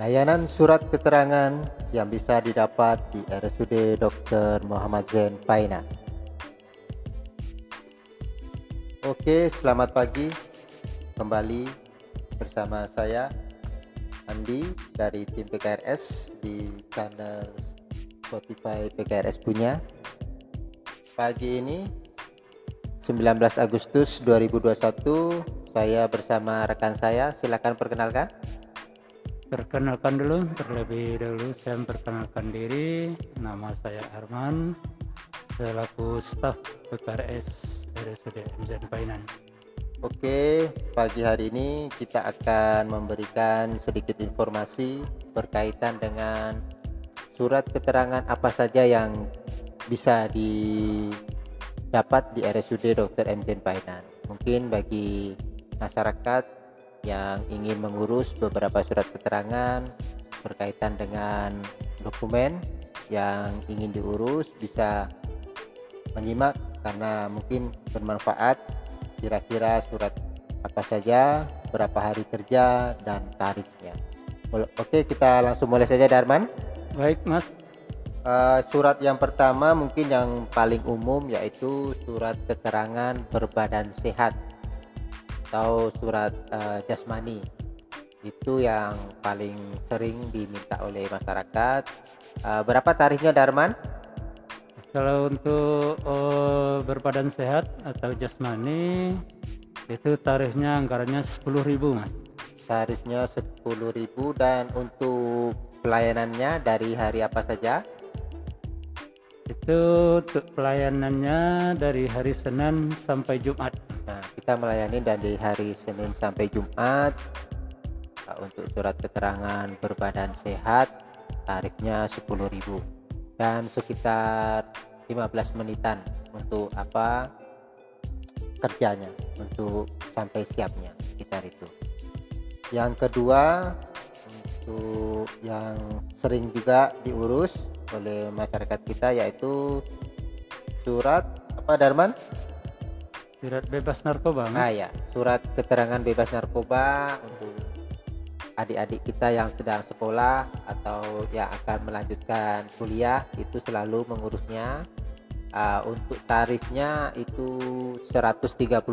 Layanan surat keterangan yang bisa didapat di RSUD Dr. Muhammad Zain Paina. Oke, selamat pagi. Kembali bersama saya Andi dari tim PKRS di channel Spotify PKRS punya. Pagi ini 19 Agustus 2021 saya bersama rekan saya. Silakan perkenalkan. Perkenalkan dulu, terlebih dahulu saya memperkenalkan diri. Nama saya Arman, selaku staf PKRS RSUD MZN Painan. Oke, pagi hari ini kita akan memberikan sedikit informasi berkaitan dengan surat keterangan apa saja yang bisa didapat di RSUD Dr. MZN Painan. Mungkin bagi masyarakat yang ingin mengurus beberapa surat keterangan berkaitan dengan dokumen yang ingin diurus bisa menyimak karena mungkin bermanfaat kira-kira surat apa saja berapa hari kerja dan tarifnya. Oke kita langsung mulai saja Darman. Baik mas. Uh, surat yang pertama mungkin yang paling umum yaitu surat keterangan berbadan sehat atau surat uh, jasmani. Itu yang paling sering diminta oleh masyarakat. Uh, berapa tarifnya Darman? Kalau untuk uh, berbadan sehat atau jasmani itu tarifnya anggarannya 10.000 mas. Tarifnya 10.000 dan untuk pelayanannya dari hari apa saja? Itu untuk pelayanannya dari hari Senin sampai Jumat Nah, kita melayani dari hari Senin sampai Jumat. Untuk surat keterangan berbadan sehat tarifnya 10.000 dan sekitar 15 menitan untuk apa kerjanya untuk sampai siapnya sekitar itu. Yang kedua untuk yang sering juga diurus oleh masyarakat kita yaitu surat apa Darman? Surat bebas narkoba ah ya surat keterangan bebas narkoba untuk adik-adik kita yang sedang sekolah atau yang akan melanjutkan kuliah itu selalu mengurusnya. Uh, untuk tarifnya itu 135.000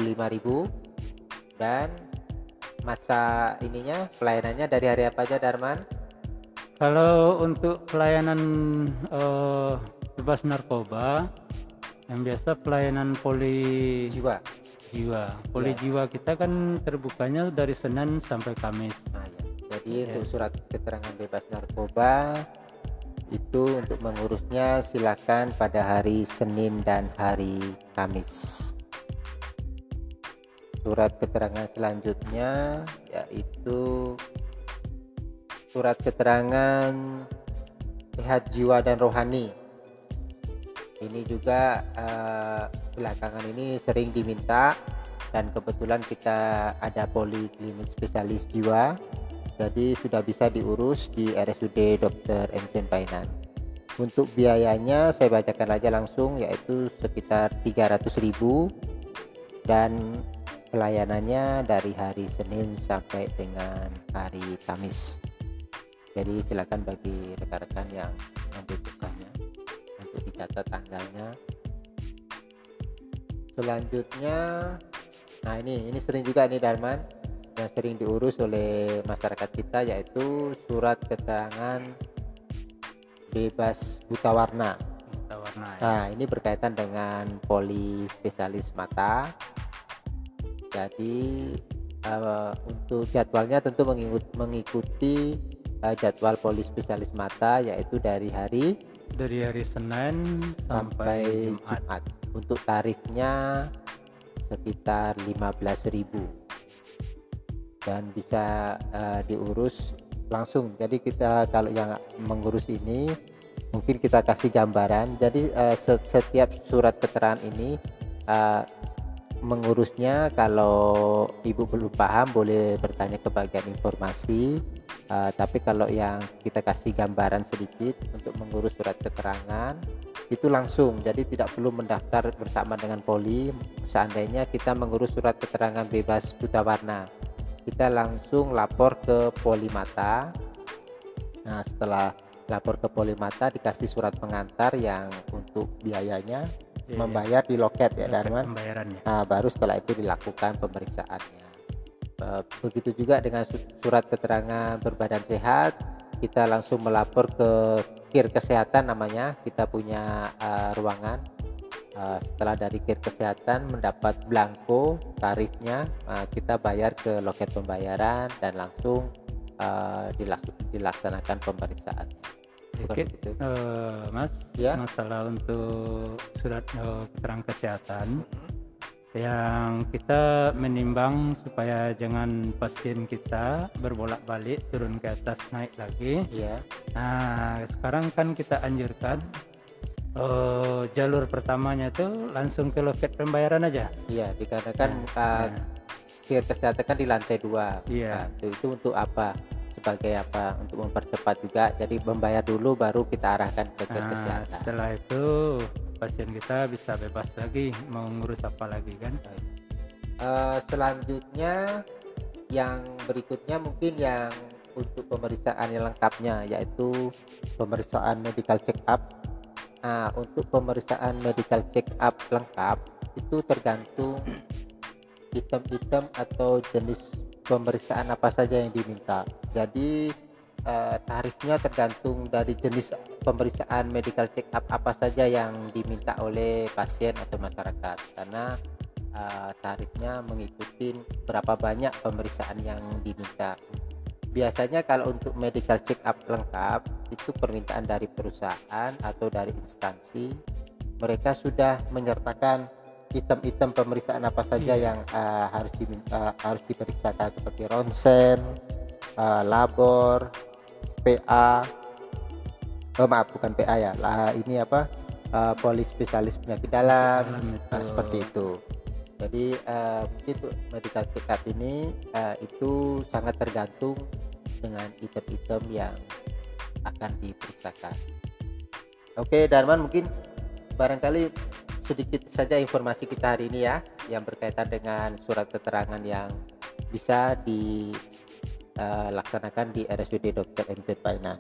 dan masa ininya pelayanannya dari hari apa aja Darman? Kalau untuk pelayanan uh, bebas narkoba yang biasa pelayanan poli jiwa jiwa poli ya. jiwa kita kan terbukanya dari Senin sampai Kamis nah, ya. jadi ya. untuk surat keterangan bebas narkoba itu untuk mengurusnya silakan pada hari Senin dan hari Kamis surat keterangan selanjutnya yaitu surat keterangan sehat jiwa dan rohani ini juga uh, belakangan ini sering diminta dan kebetulan kita ada poliklinik spesialis jiwa jadi sudah bisa diurus di RSUD Dr. M. Painan untuk biayanya saya bacakan aja langsung yaitu sekitar 300.000 dan pelayanannya dari hari Senin sampai dengan hari Kamis jadi silakan bagi rekan-rekan yang membutuhkannya dicatat tanggalnya. Selanjutnya nah ini ini sering juga nih Darman yang sering diurus oleh masyarakat kita yaitu surat keterangan bebas buta warna. Buta warna ya. nah ini berkaitan dengan poli spesialis mata. Jadi uh, untuk jadwalnya tentu mengikuti uh, jadwal poli spesialis mata yaitu dari hari dari hari Senin sampai, Jumat. Jumat. Untuk tarifnya sekitar 15.000 dan bisa uh, diurus langsung. Jadi kita kalau yang mengurus ini mungkin kita kasih gambaran. Jadi uh, setiap surat keterangan ini uh, mengurusnya kalau ibu belum paham boleh bertanya ke bagian informasi uh, tapi kalau yang kita kasih gambaran sedikit untuk mengurus surat keterangan itu langsung jadi tidak perlu mendaftar bersama dengan poli seandainya kita mengurus surat keterangan bebas buta warna kita langsung lapor ke poli mata Nah, setelah lapor ke Polimata dikasih surat pengantar yang untuk biayanya Iya, membayar di loket ya iya. Darman. pembayarannya Nah, baru setelah itu dilakukan pemeriksaannya. Eh, Begitu juga dengan su- surat keterangan berbadan sehat, kita langsung melapor ke kir kesehatan namanya. Kita punya eh, ruangan. Eh, setelah dari kir kesehatan mendapat blanko tarifnya, eh, kita bayar ke loket pembayaran dan langsung dilas- dilaksanakan pemeriksaan. Sedikit, begitu? eh, mas Ya. masalah untuk surat eh, keterangan kesehatan yang kita menimbang supaya jangan pasien kita berbolak-balik turun ke atas naik lagi Iya, Nah, sekarang kan kita anjurkan eh, jalur pertamanya itu langsung ke loket pembayaran aja. iya. Dikarenakan Nah, kir kesehatan kan di lantai dua. Iya. Nah, itu, itu untuk apa? Sebagai apa? Untuk mempercepat juga. Jadi membayar dulu baru kita arahkan ke nah, kesehatan. setelah itu pasien kita bisa bebas lagi mau ngurus apa lagi kan? Eh, selanjutnya yang berikutnya mungkin yang untuk pemeriksaan yang lengkapnya yaitu pemeriksaan medical check up. Nah, untuk pemeriksaan medical check up lengkap itu tergantung item-item atau jenis pemeriksaan apa saja yang diminta. Jadi eh, tarifnya tergantung dari jenis pemeriksaan medical check up apa saja yang diminta oleh pasien atau masyarakat. Karena eh, tarifnya mengikuti berapa banyak pemeriksaan yang diminta. Biasanya kalau untuk medical check up lengkap itu permintaan dari perusahaan atau dari instansi mereka sudah menyertakan item-item pemeriksaan apa saja Iya. yang eh, harus diminta harus diperiksakan seperti ronsen, eh, labor, PA, oh maaf bukan PA ya, lah ini apa eh, polispesialis penyakit dalam, Dalam itu. Seperti itu. Jadi eh, mungkin medical check up ini eh, itu sangat tergantung dengan item-item yang akan diperiksakan. Oke, Darman mungkin barangkali sedikit saja informasi kita hari ini ya yang berkaitan dengan surat keterangan yang bisa dilaksanakan di RSUD Dr. MT Painan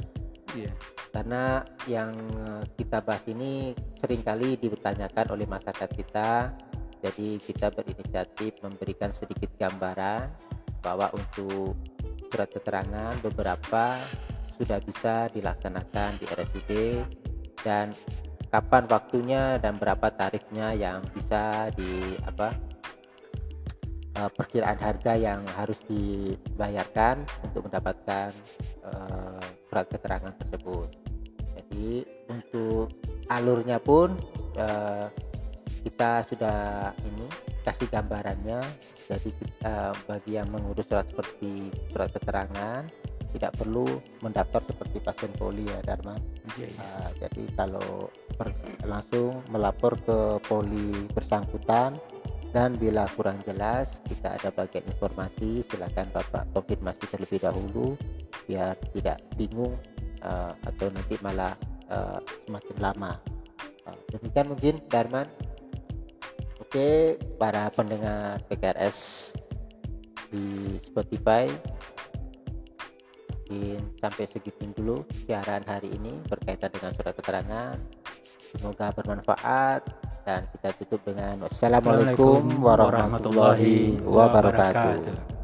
Iya. karena yang eh, kita bahas ini sering kali dipertanyakan oleh masyarakat kita jadi kita berinisiatif memberikan sedikit gambaran bahwa untuk surat keterangan beberapa sudah bisa dilaksanakan di RSUD dan kapan waktunya dan berapa tarifnya yang bisa di apa eh, perkiraan harga yang harus dibayarkan untuk mendapatkan eh, surat keterangan tersebut. Jadi untuk alurnya pun eh, kita sudah ini kasih gambarannya. Jadi kita, bagi yang mengurus surat seperti surat keterangan tidak perlu mendaftar seperti pasien poli ya Darman. Iya, iya. Uh, jadi kalau langsung melapor ke poli bersangkutan. Dan bila kurang jelas kita ada bagian informasi. Silakan bapak konfirmasi terlebih dahulu biar tidak bingung uh, atau nanti malah uh, semakin lama. Uh, demikian mungkin Darman. Oke para pendengar PKRS di Spotify. Mungkin sampai segitu dulu siaran hari ini berkaitan dengan surat keterangan semoga bermanfaat dan kita tutup dengan wassalamualaikum warahmatullahi wabarakatuh